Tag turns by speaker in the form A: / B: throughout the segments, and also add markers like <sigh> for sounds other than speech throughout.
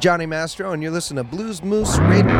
A: Johnny Mastro? And you're listening to Blues Moose Radio.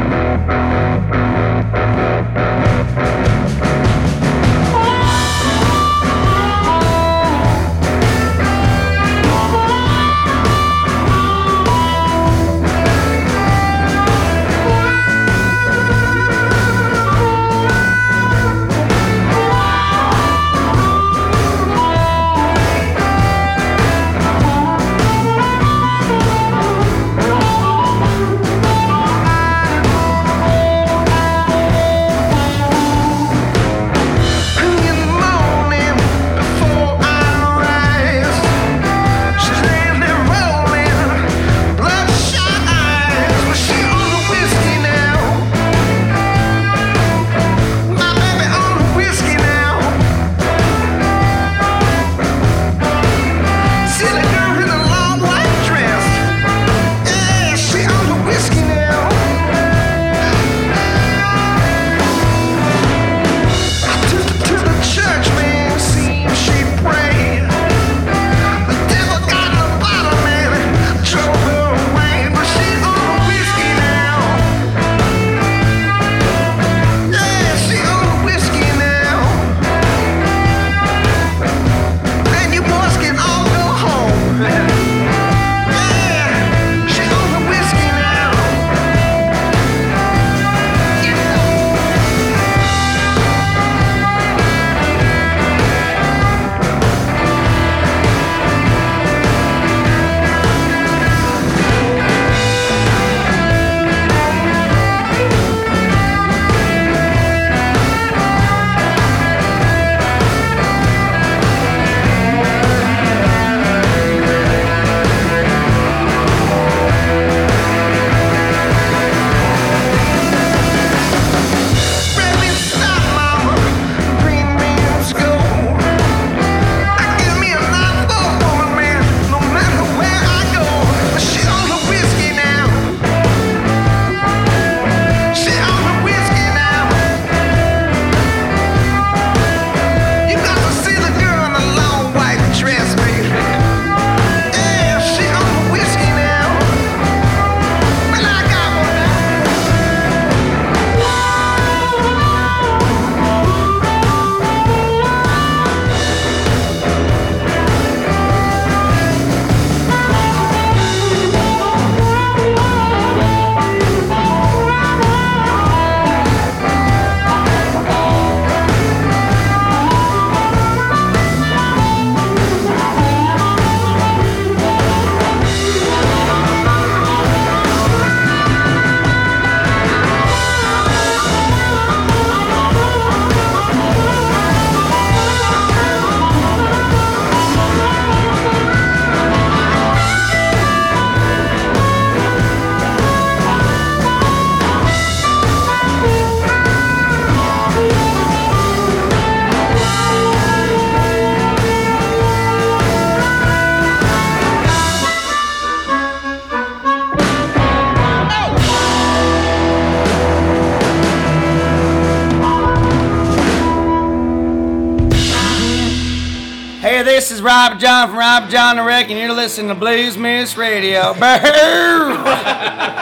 B: is Robert Jon from Robert Jon the Wreck, and you're listening to Blues Moose Radio. <laughs>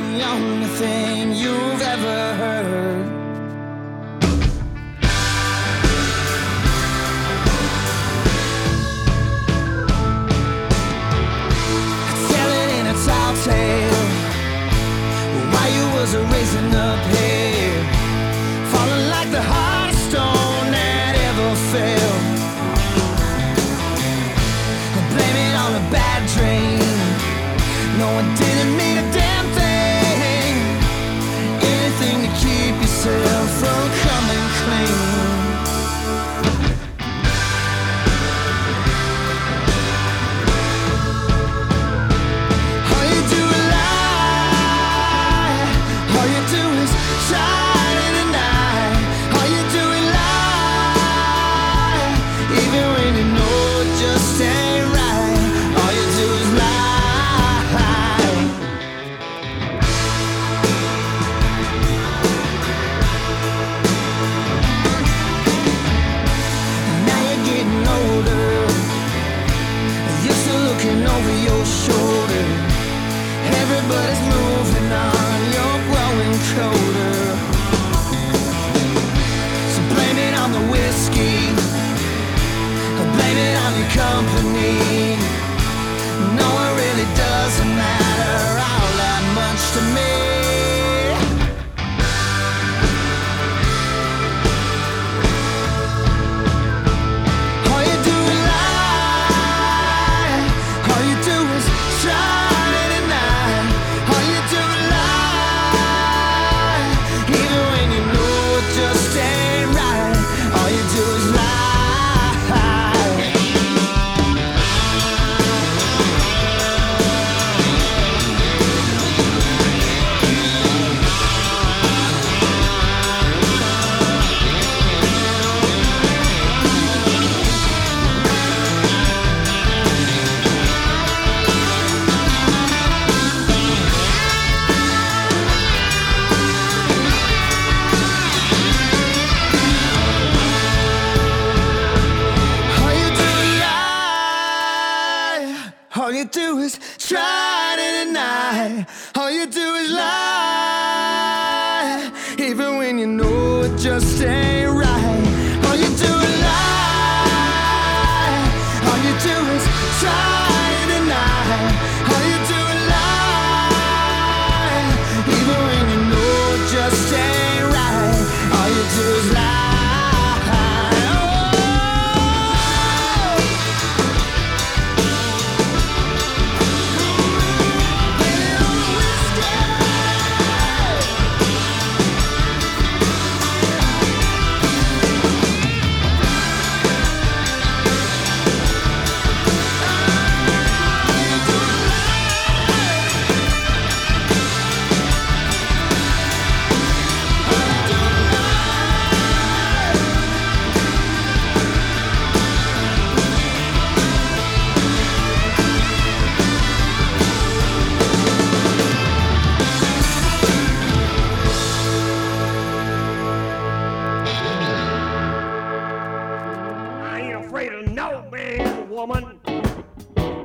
C: the only thing you've ever heard.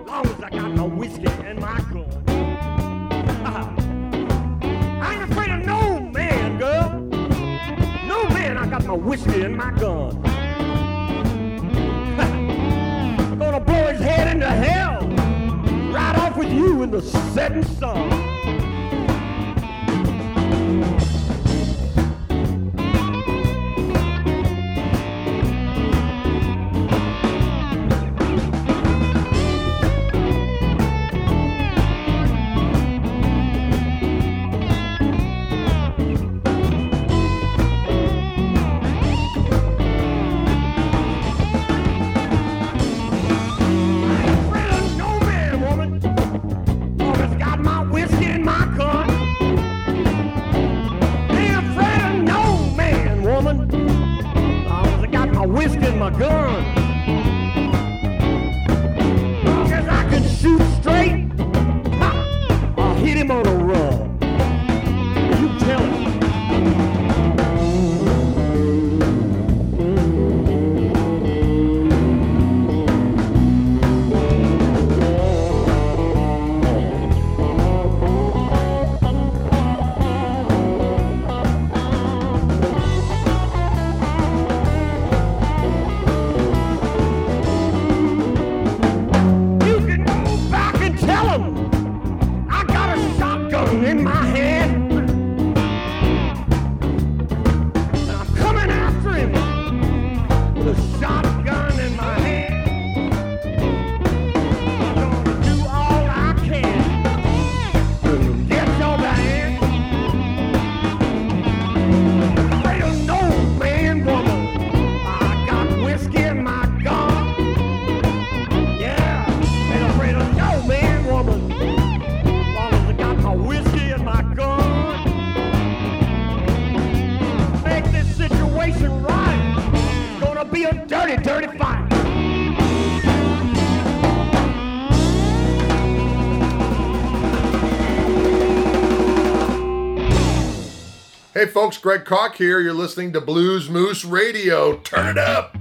D: Long as I got my whiskey and my gun. I ain't afraid of no man, girl. No man, I got my whiskey and my gun. I'm <laughs> gonna blow his head into hell. Right off with you in the setting sun.
E: Greg Koch here. You're listening to Blues Moose Radio. Turn it up.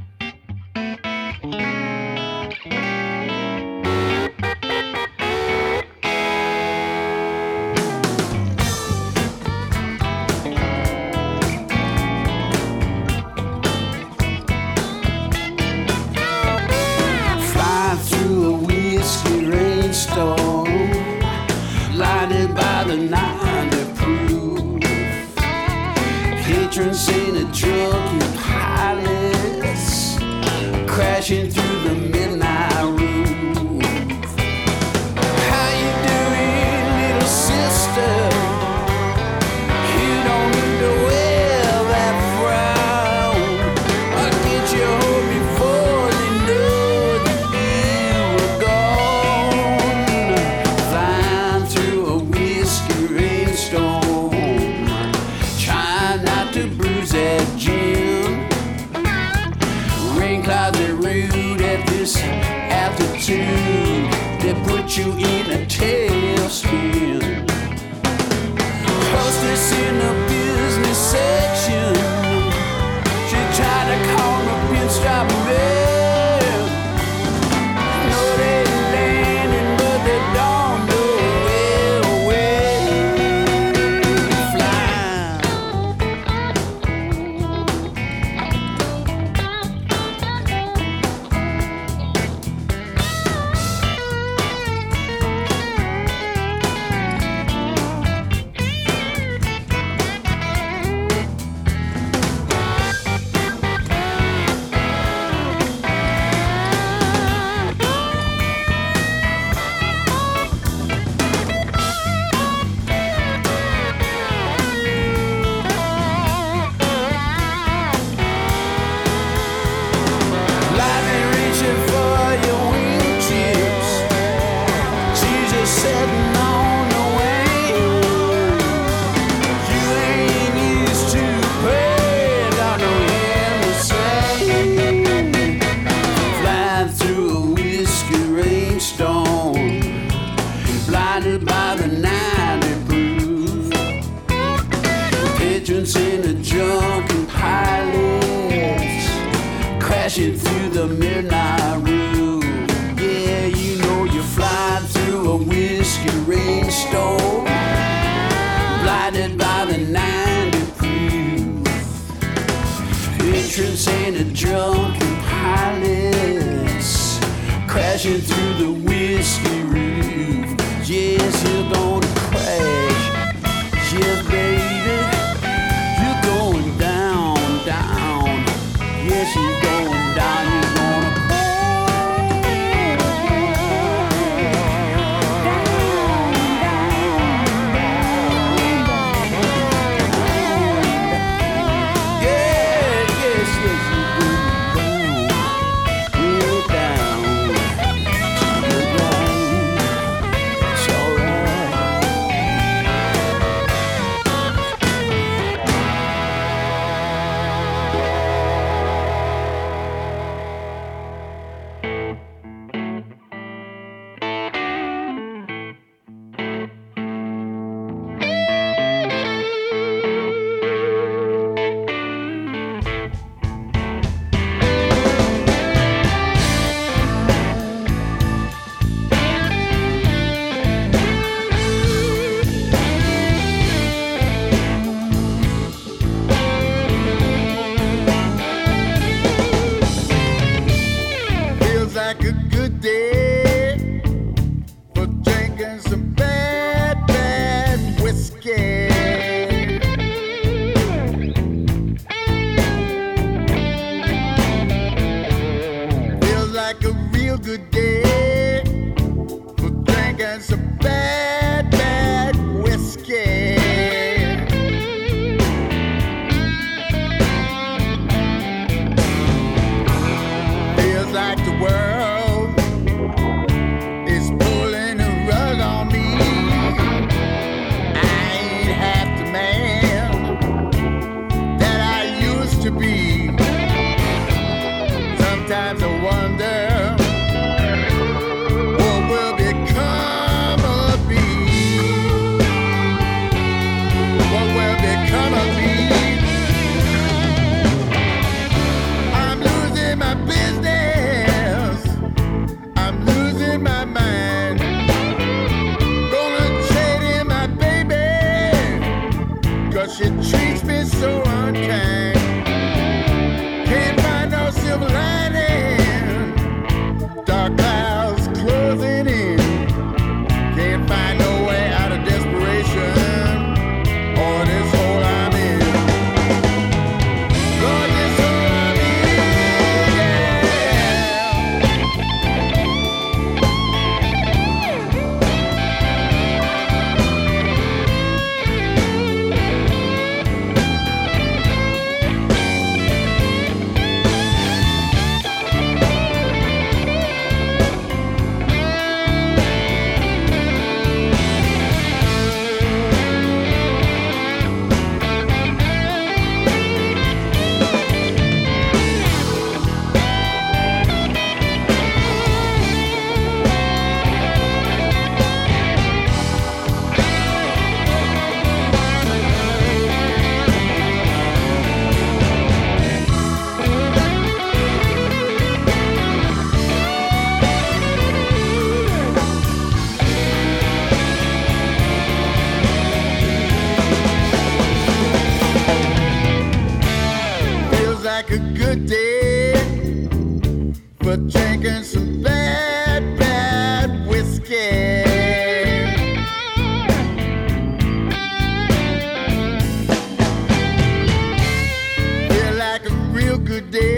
F: Good day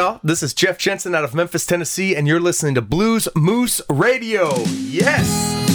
G: y'all. This is Jeff Jensen out of Memphis, Tennessee, and you're listening to Blues Moose Radio. Yes!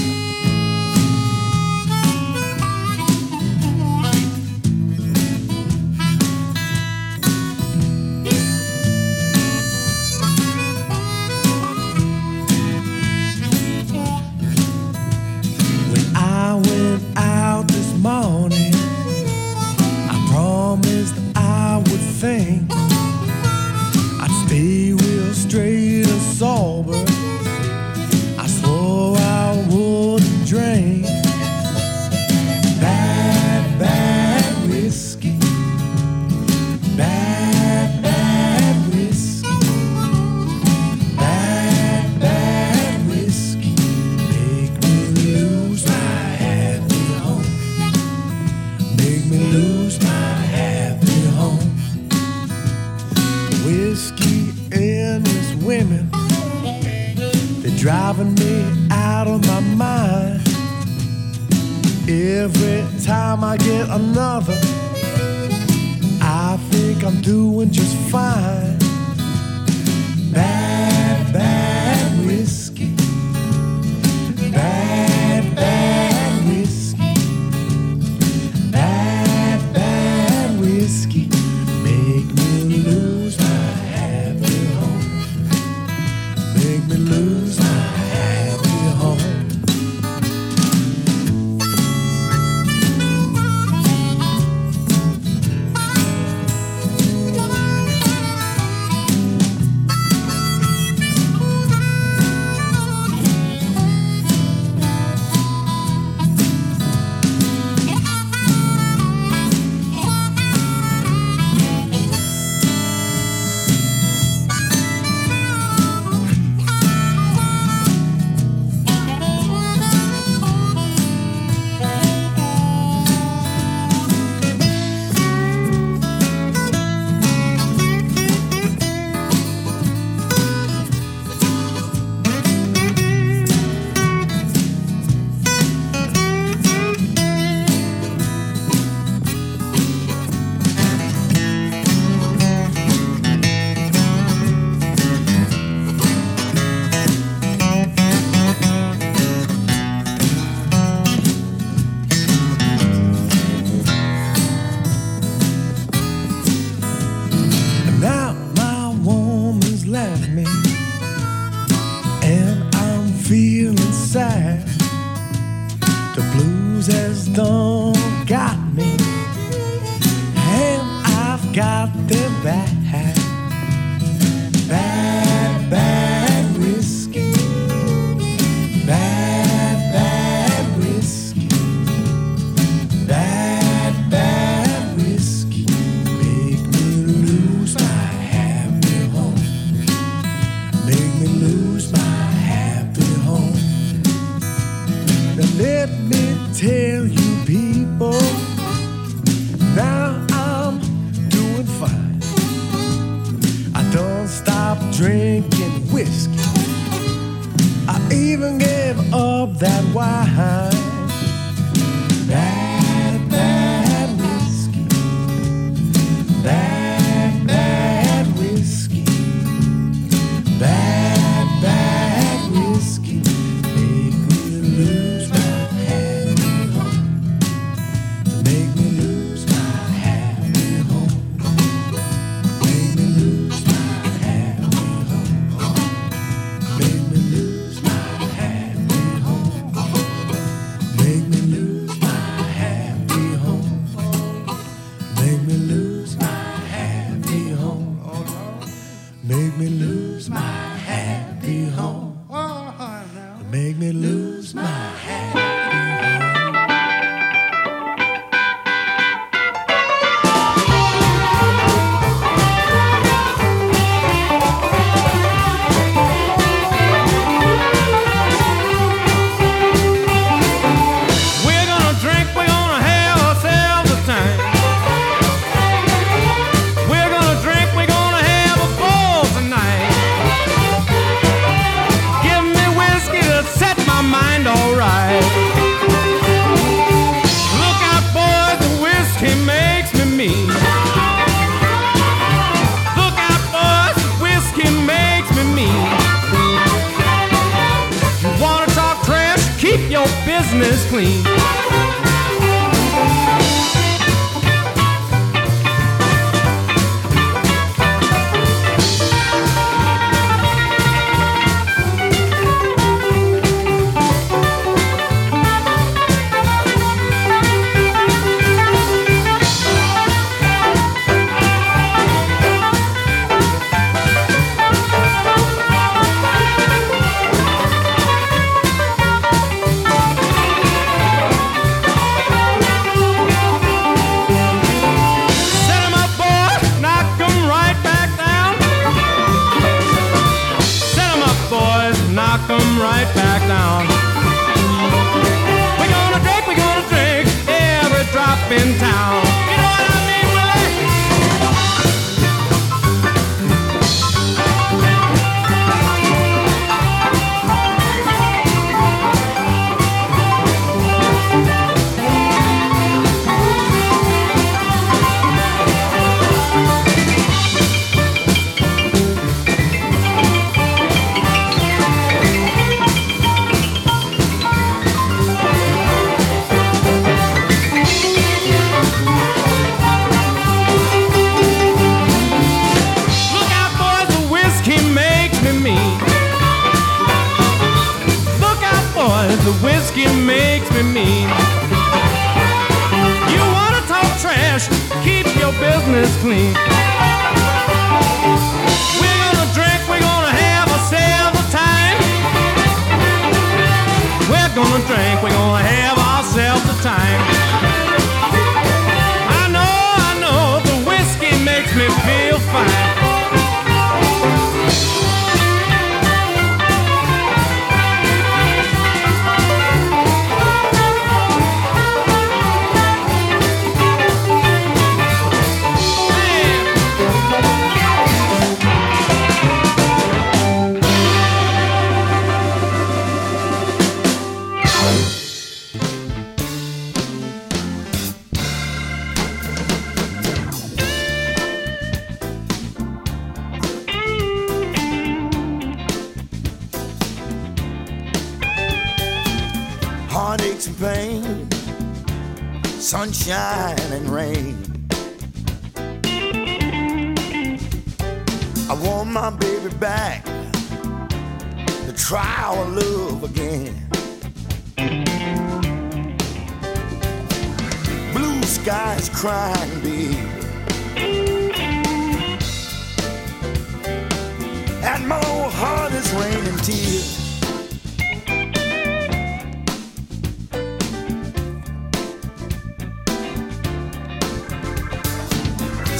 H: doing just fine.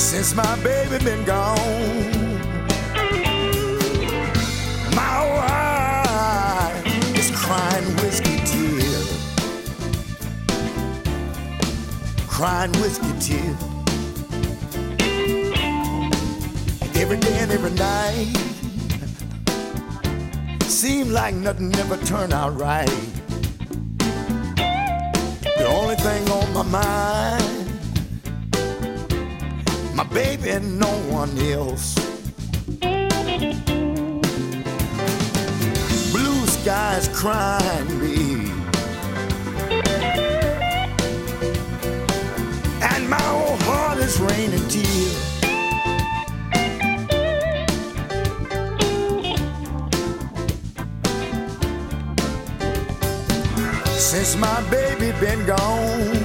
F: since my baby been gone. My wife is crying whiskey tears, crying whiskey tears. Every day and every night, seem like nothing ever turned out right. The only thing on my mind baby, no one else. Blue skies crying me. And my old heart is raining tears. Since my baby been gone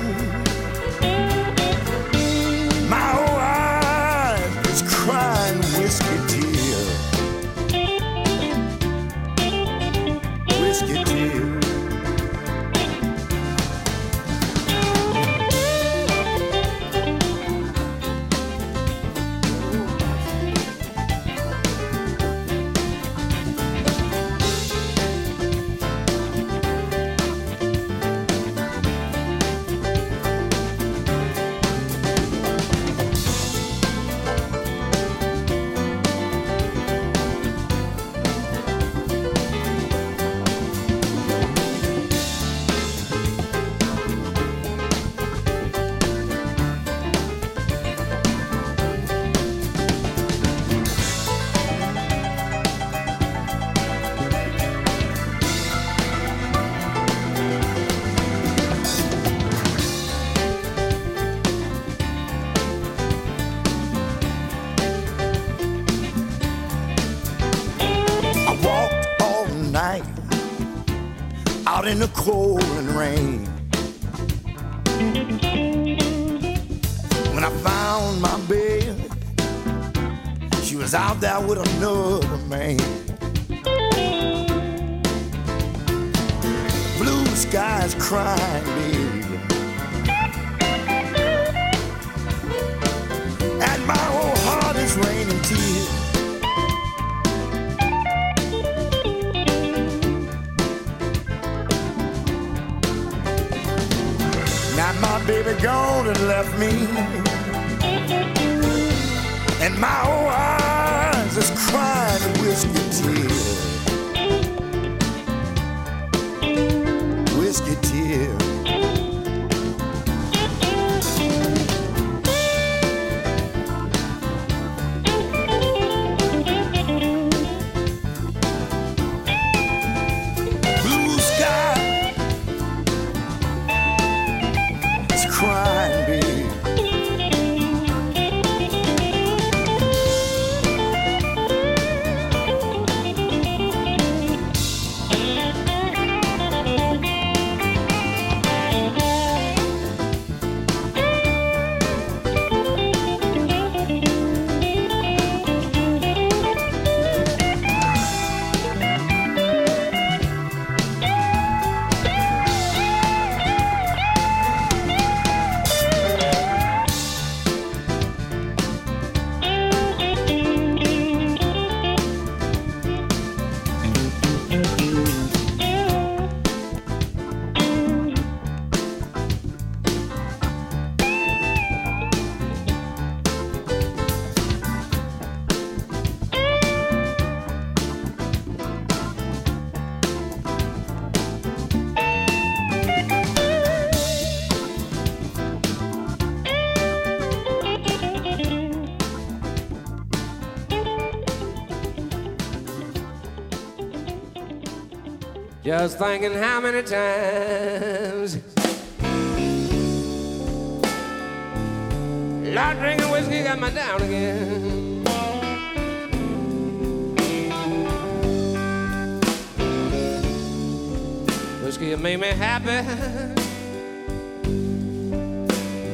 I: Just thinking how many times Lord drinking whiskey got me down again. Whiskey made me happy.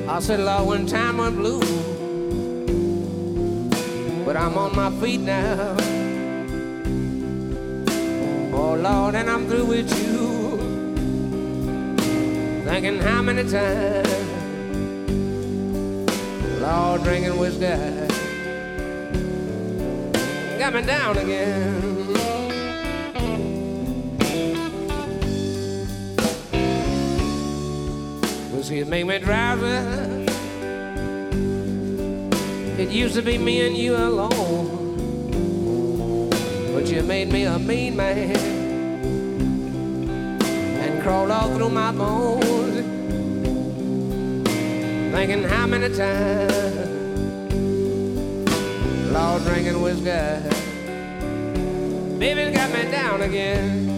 I: I said, Lord, when time went blue, but I'm on my feet now. Lord, and I'm through with you. Thinking how many times, Lord, drinking whiskey got me down again. Whiskey make me drowsy. It used to be me and you alone, but you made me a mean man crawled all through my bones, thinking how many times, Lord, drinking whiskey, baby's got me down again.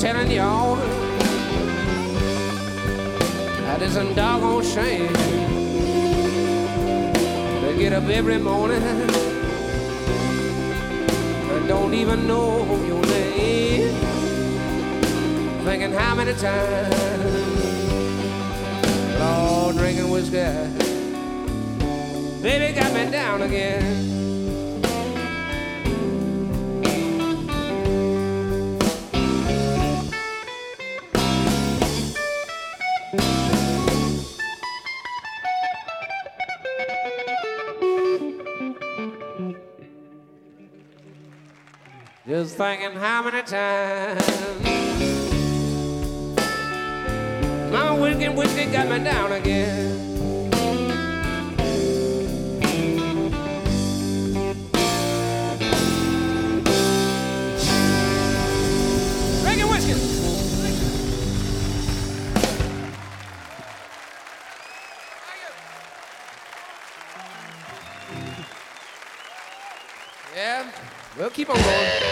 I: Telling y'all that is a doggone shame to get up every morning and don't even know your name. Thinking how many times, Lord, drinking whiskey, baby got me down again. thinking how many times my wicked whiskey got me down again.
J: Yeah, We'll keep on going.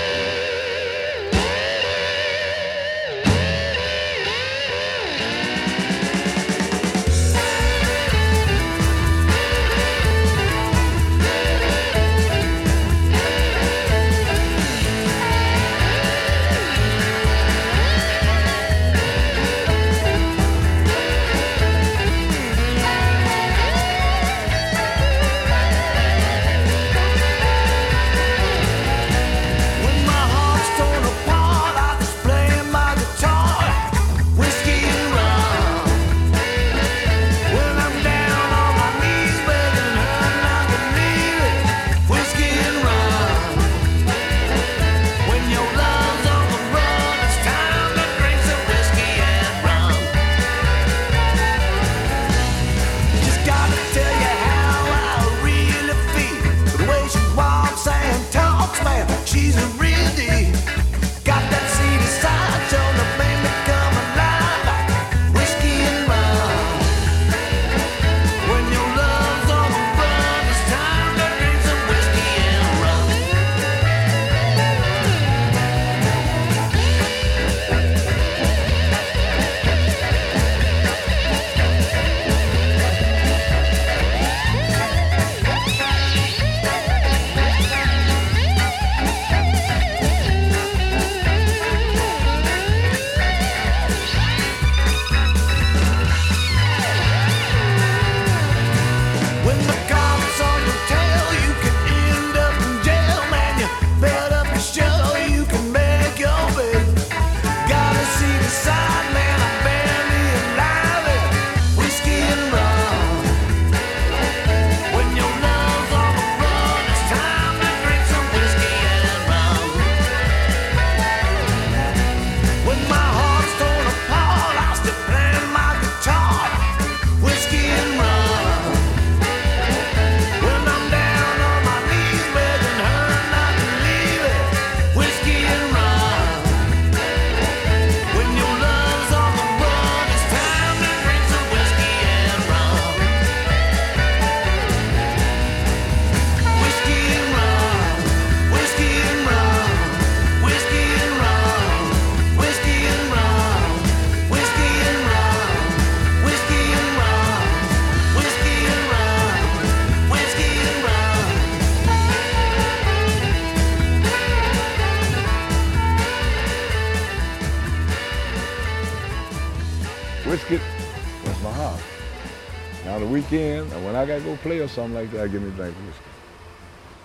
K: something like that, give me a drink of whiskey.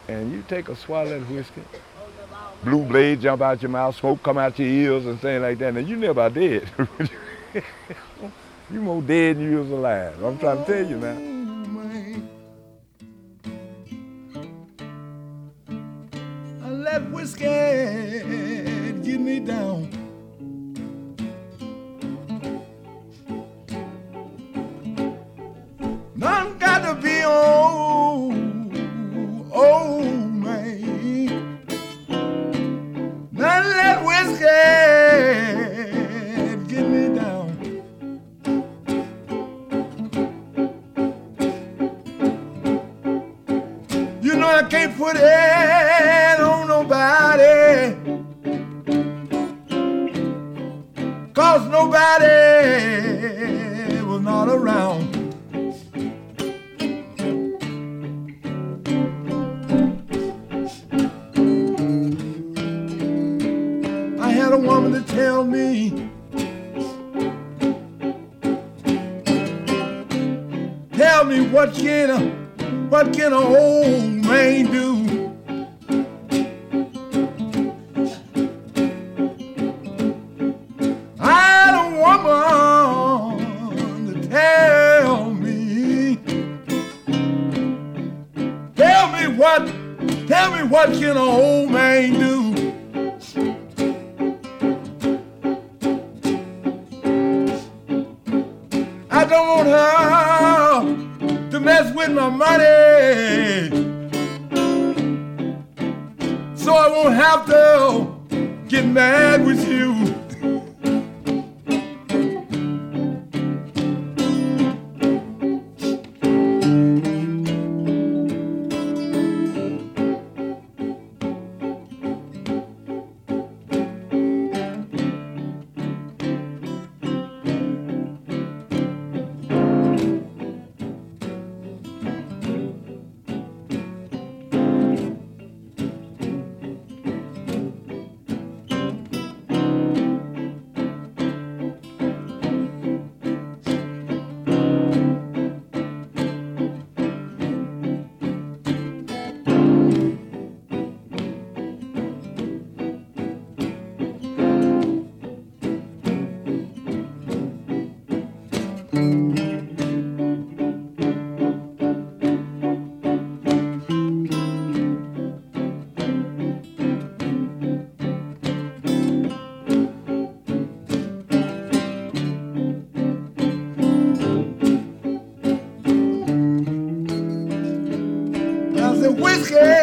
K: And you take a swallow of whiskey, blue blade jump out your mouth, smoke come out your ears and things like that, and you never dead. <laughs> you more dead than you was alive. I'm trying to tell you now.
L: I let whiskey
M: Yeah.
L: Okay.